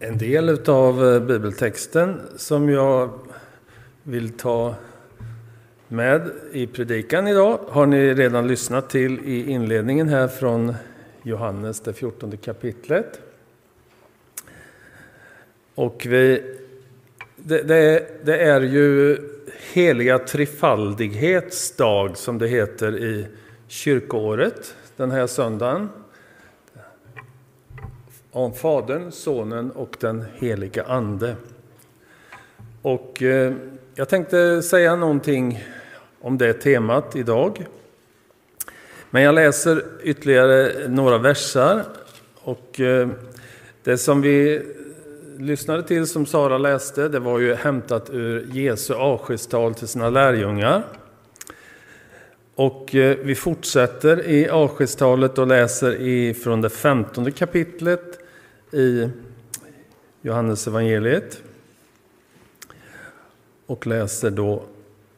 En del av eh, bibeltexten som jag vill ta med i predikan idag har ni redan lyssnat till i inledningen här från Johannes, det fjortonde kapitlet. Och vi, det, det, det är ju heliga trefaldighetsdag som det heter i kyrkoåret den här söndagen. Om Fadern, Sonen och den heliga Ande. Och eh, jag tänkte säga någonting om det temat idag. Men jag läser ytterligare några versar. Och eh, det som vi lyssnade till, som Sara läste, det var ju hämtat ur Jesu avskedstal till sina lärjungar. Och eh, vi fortsätter i avskedstalet och läser från det femtonde kapitlet i Johannes evangeliet och läser då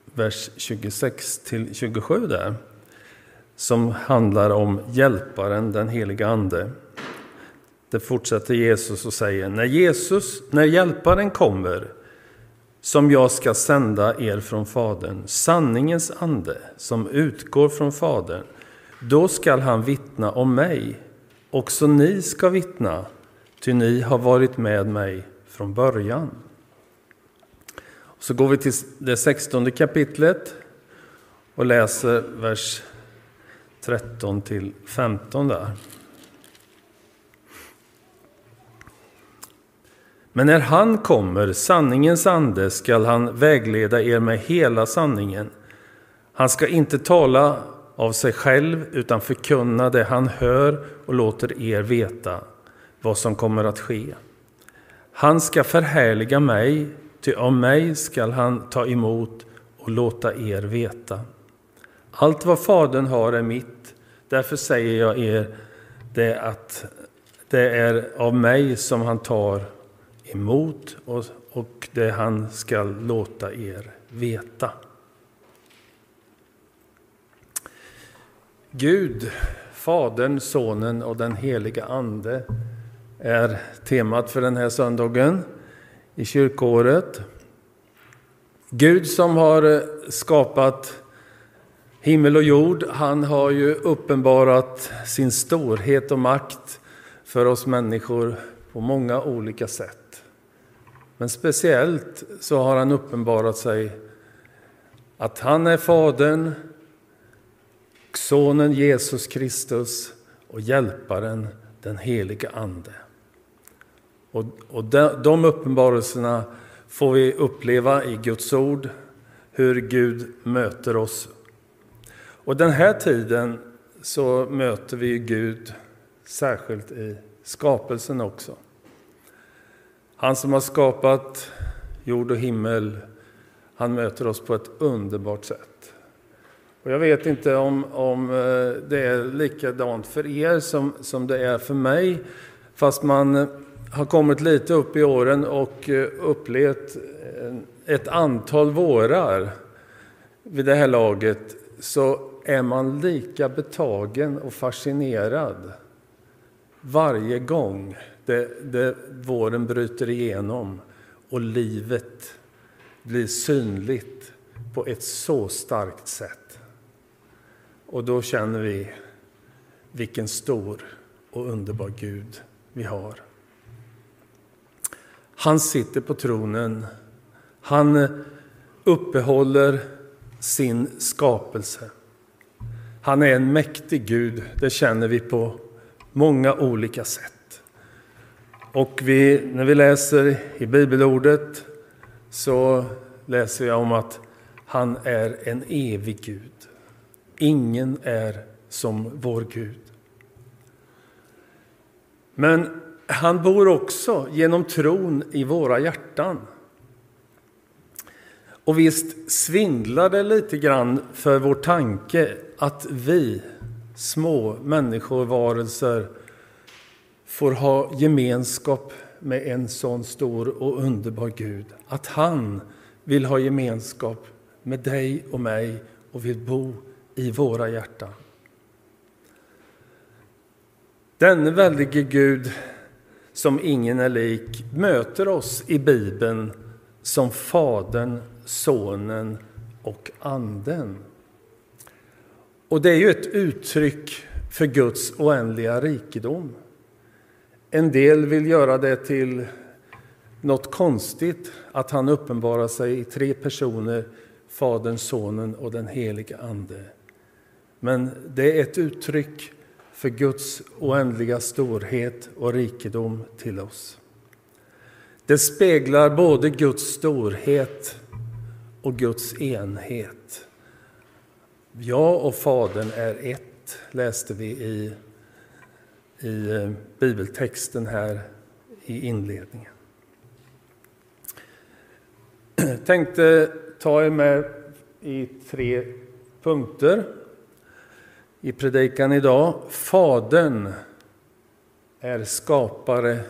vers 26 till 27 där som handlar om hjälparen, den heliga Ande. Det fortsätter Jesus och säger, när Jesus, när hjälparen kommer, som jag ska sända er från Fadern, sanningens ande som utgår från Fadern, då skall han vittna om mig. Också ni ska vittna, ty ni har varit med mig från början. Så går vi till det sextonde kapitlet och läser vers 13 till 15 där. Men när han kommer, sanningens ande, skall han vägleda er med hela sanningen. Han ska inte tala av sig själv utan förkunna det han hör och låter er veta vad som kommer att ske. Han ska förhärliga mig, ty av mig skall han ta emot och låta er veta. Allt vad Fadern har är mitt, därför säger jag er det att det är av mig som han tar emot och, och det han skall låta er veta. Gud, Fadern, Sonen och den heliga Ande är temat för den här söndagen i kyrkåret. Gud som har skapat himmel och jord, han har ju uppenbarat sin storhet och makt för oss människor på många olika sätt. Men speciellt så har han uppenbarat sig att han är Fadern, Sonen Jesus Kristus och Hjälparen, den helige Ande. Och, och de, de uppenbarelserna får vi uppleva i Guds ord, hur Gud möter oss. Och den här tiden så möter vi Gud särskilt i skapelsen också. Han som har skapat jord och himmel, han möter oss på ett underbart sätt. Och jag vet inte om, om eh, det är likadant för er som, som det är för mig, fast man eh, har kommit lite upp i åren och eh, upplevt ett antal vårar vid det här laget, så är man lika betagen och fascinerad varje gång det, det, våren bryter igenom och livet blir synligt på ett så starkt sätt. Och då känner vi vilken stor och underbar Gud vi har. Han sitter på tronen. Han uppehåller sin skapelse. Han är en mäktig Gud, det känner vi på många olika sätt. Och vi, när vi läser i bibelordet så läser jag om att han är en evig Gud. Ingen är som vår Gud. Men han bor också genom tron i våra hjärtan. Och visst svindlar det lite grann för vår tanke att vi, små människovarelser får ha gemenskap med en sån stor och underbar Gud. Att han vill ha gemenskap med dig och mig och vill bo i våra hjärtan. Denne väldige Gud som ingen är lik möter oss i Bibeln som Fadern, Sonen och Anden. Och det är ju ett uttryck för Guds oändliga rikedom. En del vill göra det till något konstigt att han uppenbarar sig i tre personer, Fadern, Sonen och den helige Ande. Men det är ett uttryck för Guds oändliga storhet och rikedom till oss. Det speglar både Guds storhet och Guds enhet. Jag och Fadern är ett, läste vi i, i eh, bibeltexten här i inledningen. Jag tänkte ta er med i tre punkter i predikan idag. Fadern är skapare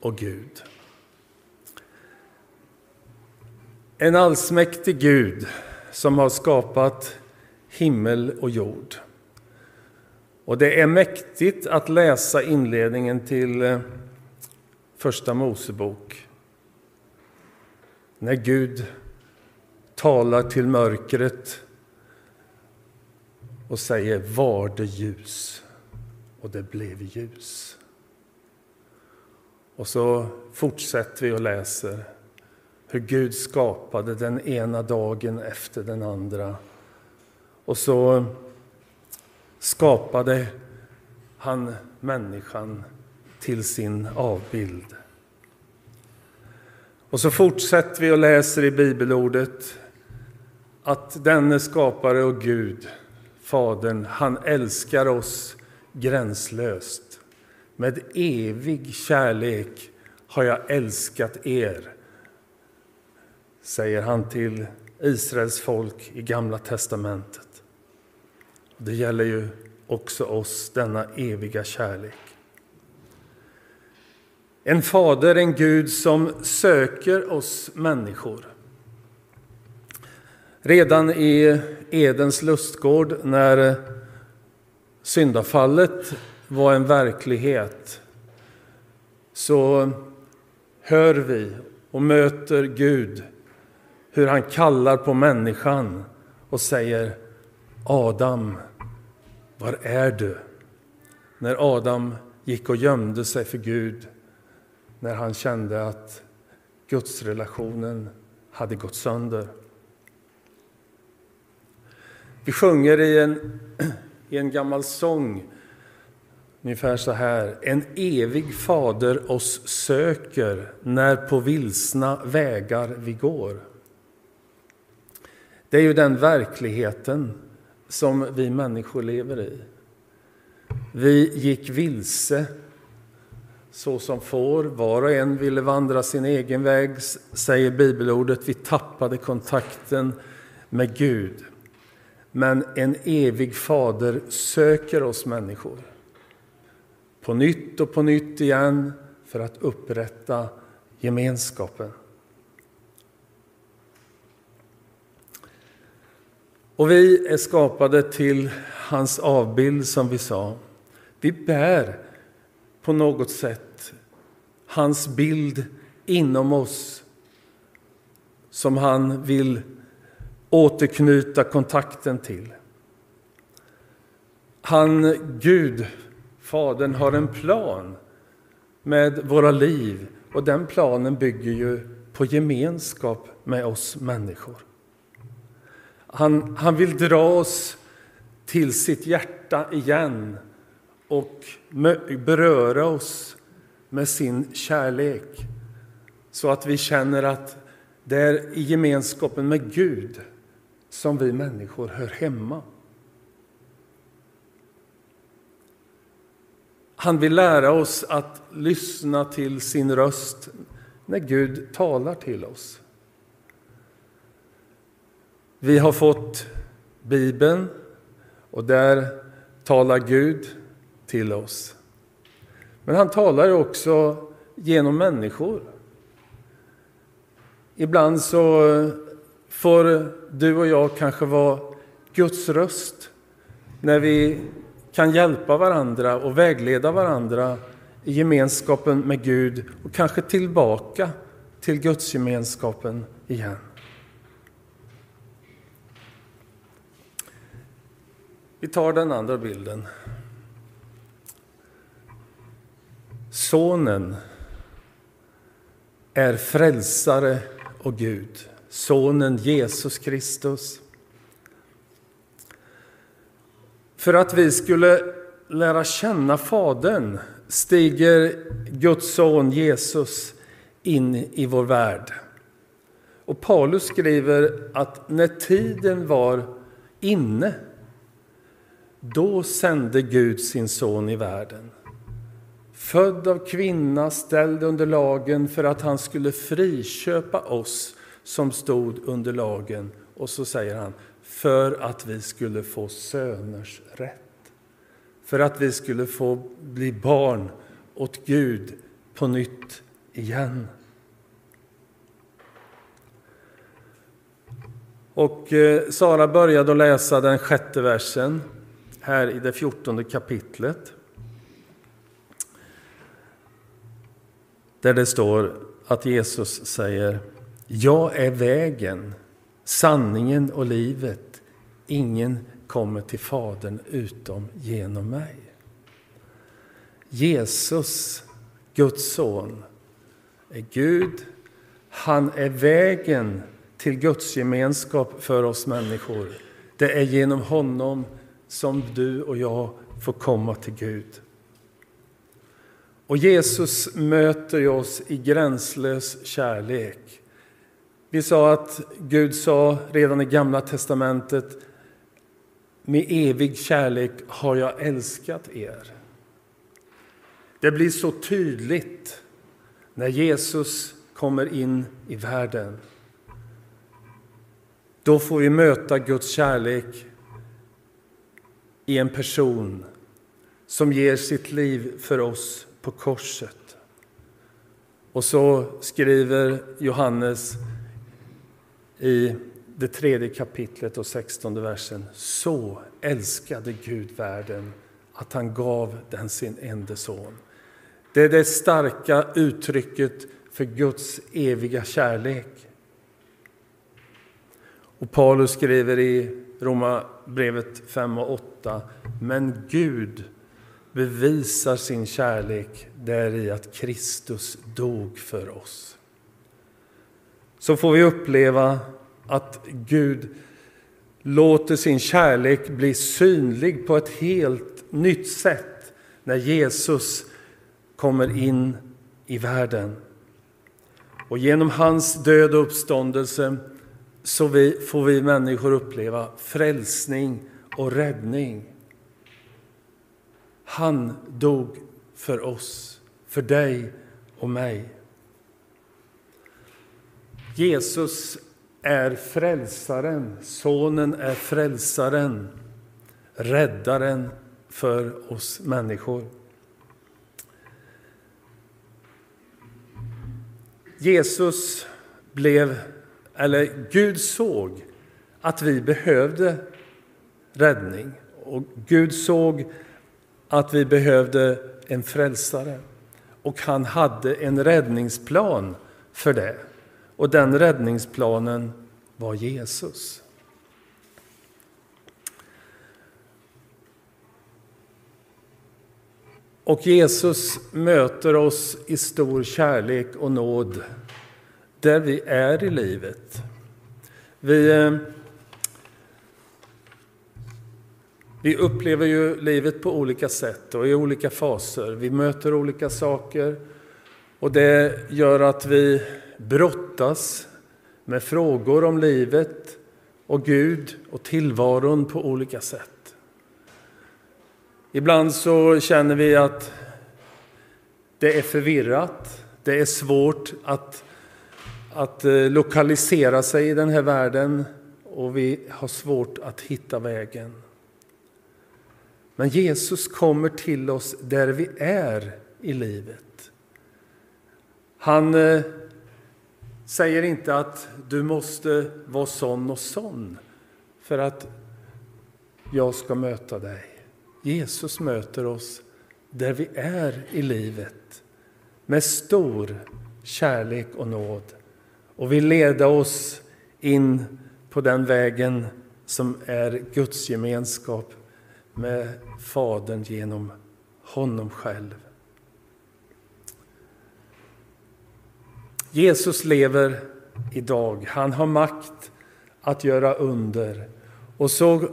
och Gud. En allsmäktig Gud som har skapat himmel och jord. Och det är mäktigt att läsa inledningen till eh, Första Mosebok. När Gud talar till mörkret och säger var det ljus och det blev ljus. Och så fortsätter vi och läser hur Gud skapade den ena dagen efter den andra. Och så skapade han människan till sin avbild. Och så fortsätter vi och läser i bibelordet att denne skapare och Gud, Fadern, han älskar oss gränslöst. Med evig kärlek har jag älskat er, säger han till Israels folk i Gamla testamentet. Det gäller ju också oss, denna eviga kärlek. En fader, en Gud som söker oss människor. Redan i Edens lustgård när syndafallet var en verklighet så hör vi och möter Gud hur han kallar på människan och säger Adam, var är du? När Adam gick och gömde sig för Gud när han kände att gudsrelationen hade gått sönder. Vi sjunger i en, i en gammal sång ungefär så här. En evig fader oss söker när på vilsna vägar vi går. Det är ju den verkligheten som vi människor lever i. Vi gick vilse så som får. Var och en ville vandra sin egen väg, säger bibelordet. Vi tappade kontakten med Gud. Men en evig fader söker oss människor. På nytt och på nytt igen för att upprätta gemenskapen. Och vi är skapade till hans avbild, som vi sa. Vi bär på något sätt hans bild inom oss som han vill återknyta kontakten till. Han, Gud, Fadern, har en plan med våra liv och den planen bygger ju på gemenskap med oss människor. Han, han vill dra oss till sitt hjärta igen och beröra oss med sin kärlek så att vi känner att det är i gemenskapen med Gud som vi människor hör hemma. Han vill lära oss att lyssna till sin röst när Gud talar till oss. Vi har fått Bibeln och där talar Gud till oss. Men han talar också genom människor. Ibland så får du och jag kanske vara Guds röst när vi kan hjälpa varandra och vägleda varandra i gemenskapen med Gud och kanske tillbaka till gudsgemenskapen igen. Vi tar den andra bilden. Sonen är frälsare och Gud. Sonen Jesus Kristus. För att vi skulle lära känna Fadern stiger Guds son Jesus in i vår värld. Och Paulus skriver att när tiden var inne, då sände Gud sin son i världen. Född av kvinna, ställd under lagen för att han skulle friköpa oss som stod under lagen. Och så säger han, för att vi skulle få söners rätt. För att vi skulle få bli barn åt Gud på nytt igen. Och eh, Sara började att läsa den sjätte versen här i det fjortonde kapitlet. Där det står att Jesus säger Jag är vägen, sanningen och livet. Ingen kommer till Fadern utom genom mig. Jesus, Guds son, är Gud. Han är vägen till Guds gemenskap för oss människor. Det är genom honom som du och jag får komma till Gud. Och Jesus möter oss i gränslös kärlek. Vi sa att Gud sa redan i Gamla testamentet med evig kärlek har jag älskat er. Det blir så tydligt när Jesus kommer in i världen. Då får vi möta Guds kärlek i en person som ger sitt liv för oss på korset. Och så skriver Johannes i det tredje kapitlet och sextonde versen. Så älskade Gud världen att han gav den sin enda son. Det är det starka uttrycket för Guds eviga kärlek. Och Paulus skriver i Romarbrevet 5 och 8. Men Gud bevisar sin kärlek däri att Kristus dog för oss. Så får vi uppleva att Gud låter sin kärlek bli synlig på ett helt nytt sätt när Jesus kommer in i världen. Och genom hans död och uppståndelse så vi, får vi människor uppleva frälsning och räddning. Han dog för oss, för dig och mig. Jesus är frälsaren, sonen är frälsaren, räddaren för oss människor. Jesus blev, eller Gud såg att vi behövde räddning och Gud såg att vi behövde en frälsare och han hade en räddningsplan för det. Och den räddningsplanen var Jesus. Och Jesus möter oss i stor kärlek och nåd där vi är i livet. Vi, eh, vi upplever ju livet på olika sätt och i olika faser. Vi möter olika saker och det gör att vi brottas med frågor om livet och Gud och tillvaron på olika sätt. Ibland så känner vi att det är förvirrat, det är svårt att, att eh, lokalisera sig i den här världen och vi har svårt att hitta vägen. Men Jesus kommer till oss där vi är i livet. Han eh, säger inte att du måste vara sån och sån för att jag ska möta dig. Jesus möter oss där vi är i livet med stor kärlek och nåd och vill leda oss in på den vägen som är Guds gemenskap med Fadern genom honom själv. Jesus lever idag. Han har makt att göra under. Och så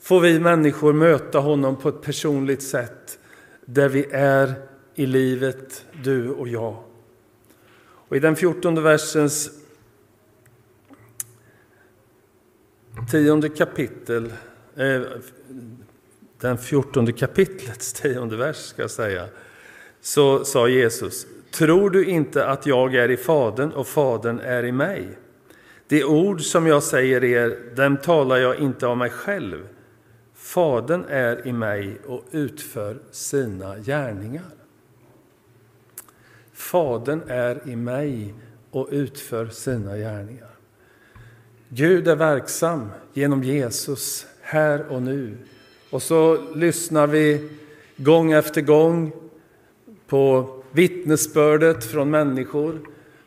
får vi människor möta honom på ett personligt sätt där vi är i livet, du och jag. Och I den fjortonde versens tionde kapitel, eh, den fjortonde kapitlets tionde vers ska jag säga, så sa Jesus, tror du inte att jag är i Fadern och Fadern är i mig? De ord som jag säger er, dem talar jag inte av mig själv. Fadern är i mig och utför sina gärningar. Fadern är i mig och utför sina gärningar. Gud är verksam genom Jesus här och nu. Och så lyssnar vi gång efter gång på vittnesbördet från människor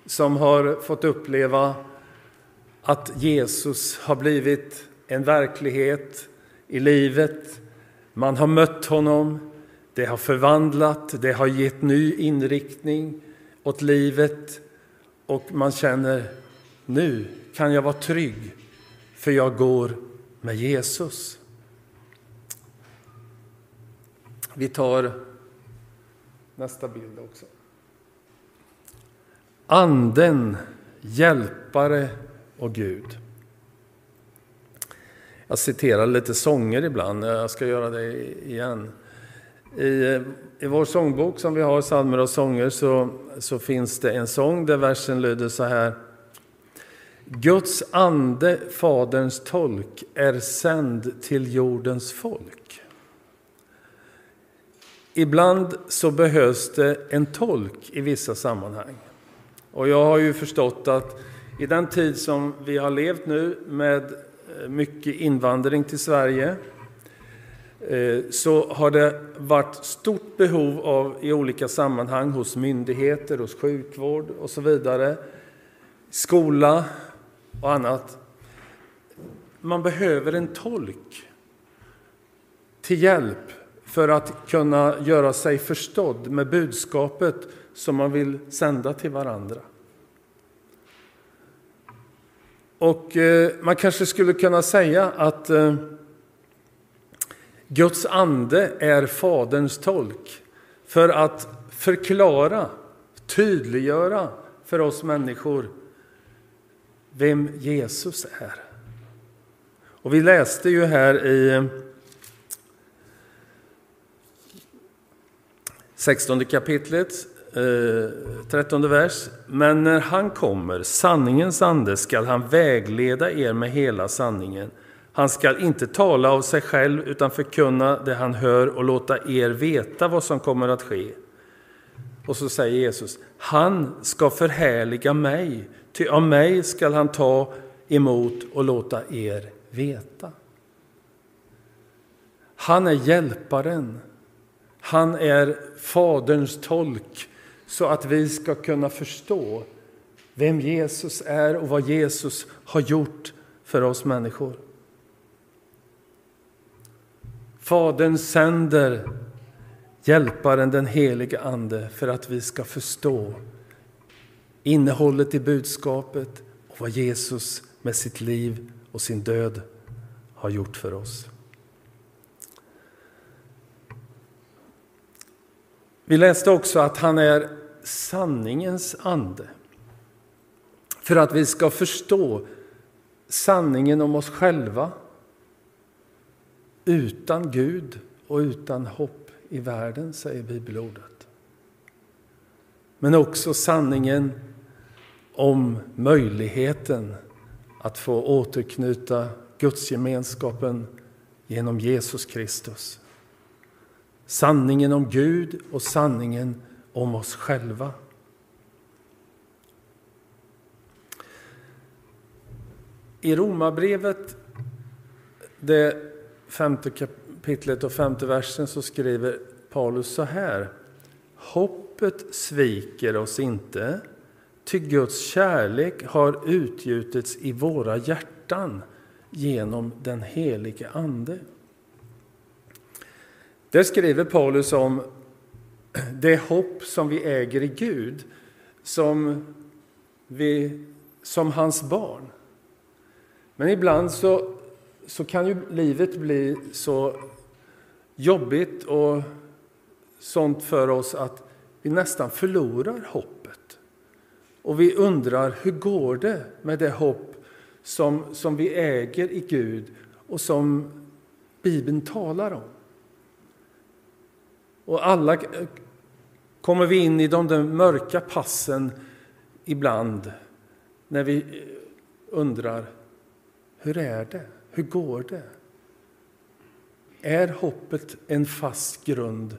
som har fått uppleva att Jesus har blivit en verklighet i livet. Man har mött honom, det har förvandlat, det har gett ny inriktning åt livet och man känner nu kan jag vara trygg för jag går med Jesus. Vi tar nästa bild också. Anden, hjälpare och Gud. Jag citerar lite sånger ibland, jag ska göra det igen. I, eh, i vår sångbok som vi har, psalmer och sånger, så, så finns det en sång där versen lyder så här. Guds ande, Faderns tolk, är sänd till jordens folk. Ibland så behövs det en tolk i vissa sammanhang. Och jag har ju förstått att i den tid som vi har levt nu med eh, mycket invandring till Sverige Eh, så har det varit stort behov av i olika sammanhang hos myndigheter, hos sjukvård och så vidare, skola och annat. Man behöver en tolk till hjälp för att kunna göra sig förstådd med budskapet som man vill sända till varandra. Och eh, man kanske skulle kunna säga att eh, Guds ande är Faderns tolk för att förklara, tydliggöra för oss människor vem Jesus är. Och vi läste ju här i 16 kapitlet, eh, 13 vers. Men när han kommer, sanningens ande, skall han vägleda er med hela sanningen. Han skall inte tala av sig själv utan förkunna det han hör och låta er veta vad som kommer att ske. Och så säger Jesus, han ska förhärliga mig, ty av mig skall han ta emot och låta er veta. Han är hjälparen, han är Faderns tolk så att vi ska kunna förstå vem Jesus är och vad Jesus har gjort för oss människor. Fadern sänder Hjälparen, den helige Ande, för att vi ska förstå innehållet i budskapet och vad Jesus med sitt liv och sin död har gjort för oss. Vi läste också att han är sanningens ande. För att vi ska förstå sanningen om oss själva utan Gud och utan hopp i världen, säger bibelordet. Men också sanningen om möjligheten att få återknyta gudsgemenskapen genom Jesus Kristus. Sanningen om Gud och sanningen om oss själva. I Romarbrevet, det femte kapitlet och femte versen, så skriver Paulus så här. Hoppet sviker oss inte, ty Guds kärlek har utgjutits i våra hjärtan genom den helige Ande. Det skriver Paulus om det hopp som vi äger i Gud, som, vi, som hans barn. Men ibland så, så kan ju livet bli så jobbigt och sånt för oss att vi nästan förlorar hoppet. Och vi undrar, hur går det med det hopp som, som vi äger i Gud och som Bibeln talar om? Och alla kommer vi in i de där mörka passen ibland när vi undrar, hur är det? Hur går det? Är hoppet en fast grund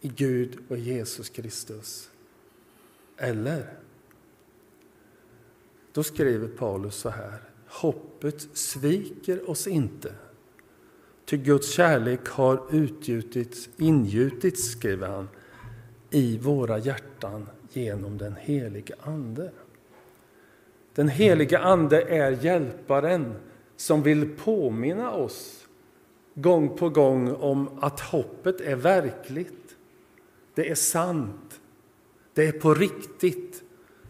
i Gud och Jesus Kristus? Eller? Då skriver Paulus så här. Hoppet sviker oss inte. Ty Guds kärlek har utgjutits, ingjutits, skriver han, i våra hjärtan genom den helige Ande. Den helige Ande är hjälparen som vill påminna oss gång på gång om att hoppet är verkligt. Det är sant. Det är på riktigt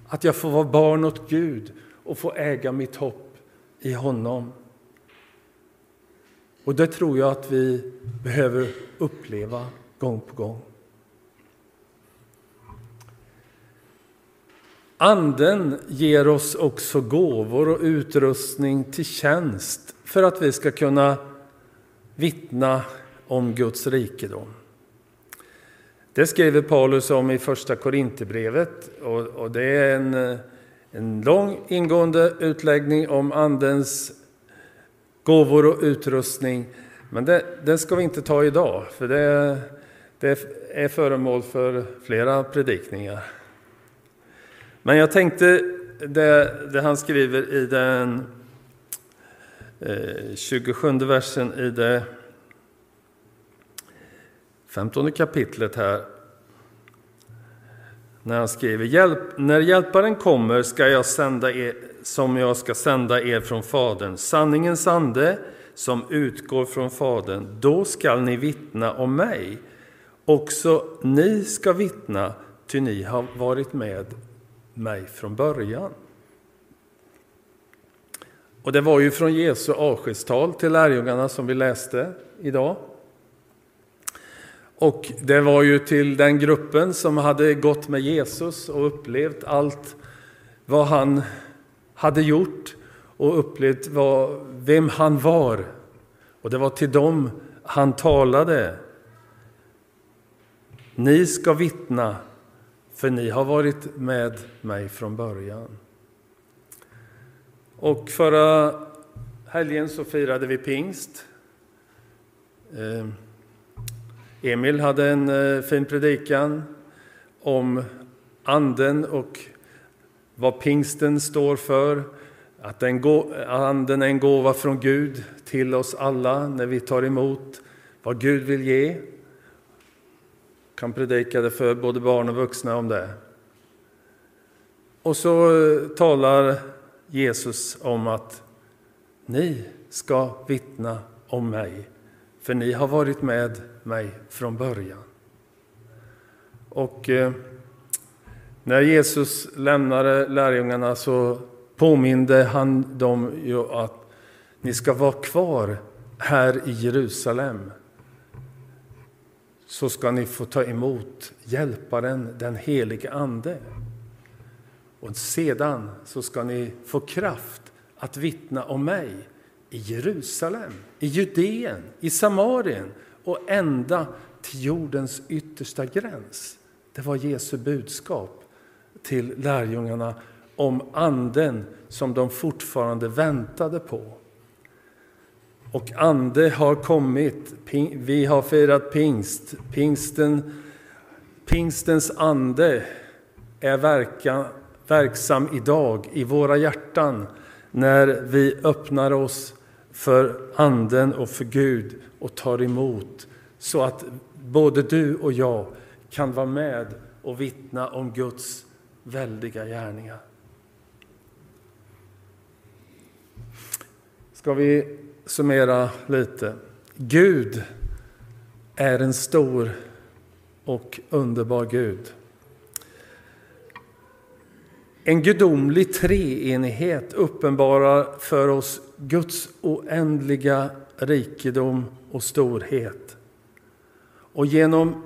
att jag får vara barn åt Gud och få äga mitt hopp i honom. Och det tror jag att vi behöver uppleva gång på gång. Anden ger oss också gåvor och utrustning till tjänst för att vi ska kunna vittna om Guds rikedom. Det skriver Paulus om i Första Korinthierbrevet och, och det är en, en lång ingående utläggning om Andens gåvor och utrustning. Men det, den ska vi inte ta idag, för det, det är föremål för flera predikningar. Men jag tänkte det, det han skriver i den eh, 27 versen i det 15 kapitlet här. När han skriver, Hjälp, när hjälparen kommer ska jag sända er, som jag ska sända er från Fadern, sanningens ande som utgår från Fadern, då skall ni vittna om mig. Också ni ska vittna, ty ni har varit med mig från början. Och det var ju från Jesu avskedstal till lärjungarna som vi läste idag. Och det var ju till den gruppen som hade gått med Jesus och upplevt allt vad han hade gjort och upplevt vad, vem han var. Och det var till dem han talade. Ni ska vittna för ni har varit med mig från början. Och förra helgen så firade vi pingst. Eh, Emil hade en eh, fin predikan om anden och vad pingsten står för. Att anden är en gåva från Gud till oss alla när vi tar emot vad Gud vill ge kan predika det för både barn och vuxna om det. Och så eh, talar Jesus om att ni ska vittna om mig, för ni har varit med mig från början. Och eh, när Jesus lämnade lärjungarna så påminde han dem ju att ni ska vara kvar här i Jerusalem så ska ni få ta emot Hjälparen, den helige Ande. Och sedan så ska ni få kraft att vittna om mig i Jerusalem, i Judeen, i Samarien och ända till jordens yttersta gräns. Det var Jesu budskap till lärjungarna om Anden som de fortfarande väntade på. Och ande har kommit. Vi har firat pingst. Pingsten, pingstens ande är verka, verksam idag i våra hjärtan när vi öppnar oss för anden och för Gud och tar emot så att både du och jag kan vara med och vittna om Guds väldiga gärningar. Ska vi summera lite? Gud är en stor och underbar Gud. En gudomlig treenighet uppenbarar för oss Guds oändliga rikedom och storhet. Och genom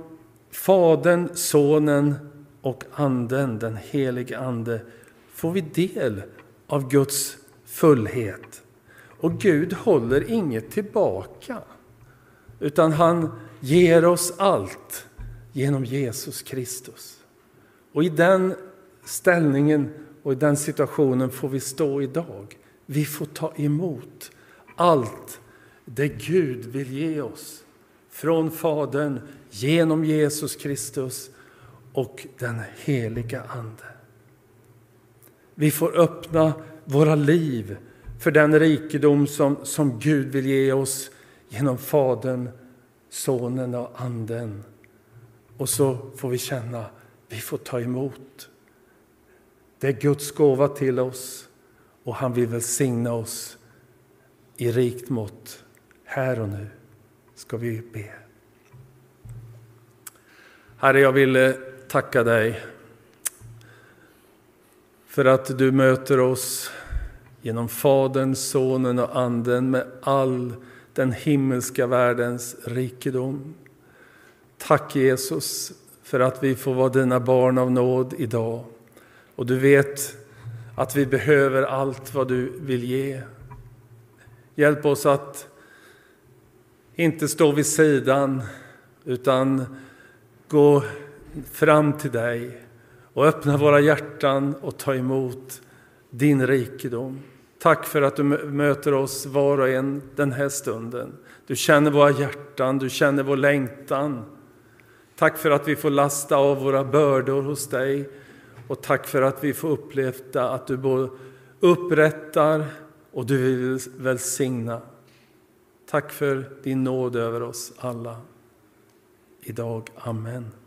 Fadern, Sonen och Anden, den helige Ande, får vi del av Guds fullhet. Och Gud håller inget tillbaka, utan han ger oss allt genom Jesus Kristus. Och i den ställningen och i den situationen får vi stå idag. Vi får ta emot allt det Gud vill ge oss från Fadern genom Jesus Kristus och den heliga Ande. Vi får öppna våra liv för den rikedom som, som Gud vill ge oss genom Fadern, Sonen och Anden. Och så får vi känna, vi får ta emot. Det är Guds gåva till oss och han vill välsigna oss i rikt mått. Här och nu ska vi be. Herre, jag vill eh, tacka dig för att du möter oss genom Fadern, Sonen och Anden med all den himmelska världens rikedom. Tack Jesus för att vi får vara dina barn av nåd idag. Och du vet att vi behöver allt vad du vill ge. Hjälp oss att inte stå vid sidan utan gå fram till dig och öppna våra hjärtan och ta emot din rikedom. Tack för att du möter oss var och en den här stunden. Du känner våra hjärtan, du känner vår längtan. Tack för att vi får lasta av våra bördor hos dig och tack för att vi får uppleva att du både upprättar och du vill välsigna. Tack för din nåd över oss alla. Idag. Amen.